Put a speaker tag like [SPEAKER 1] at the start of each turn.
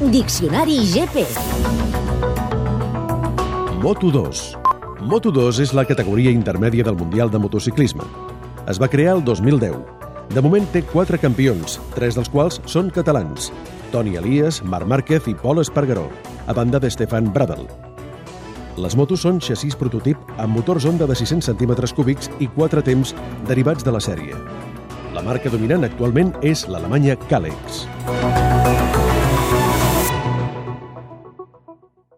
[SPEAKER 1] Diccionari GP.
[SPEAKER 2] Moto2. Moto2 és la categoria intermèdia del Mundial de Motociclisme. Es va crear el 2010. De moment té quatre campions, tres dels quals són catalans. Toni Elias, Marc Márquez i Pol Espargaró, a banda de Stefan Bradl. Les motos són xassís prototip amb motors Honda de 600 centímetres cúbics i quatre temps derivats de la sèrie. La marca dominant actualment és l'alemanya Kalex. Thank you.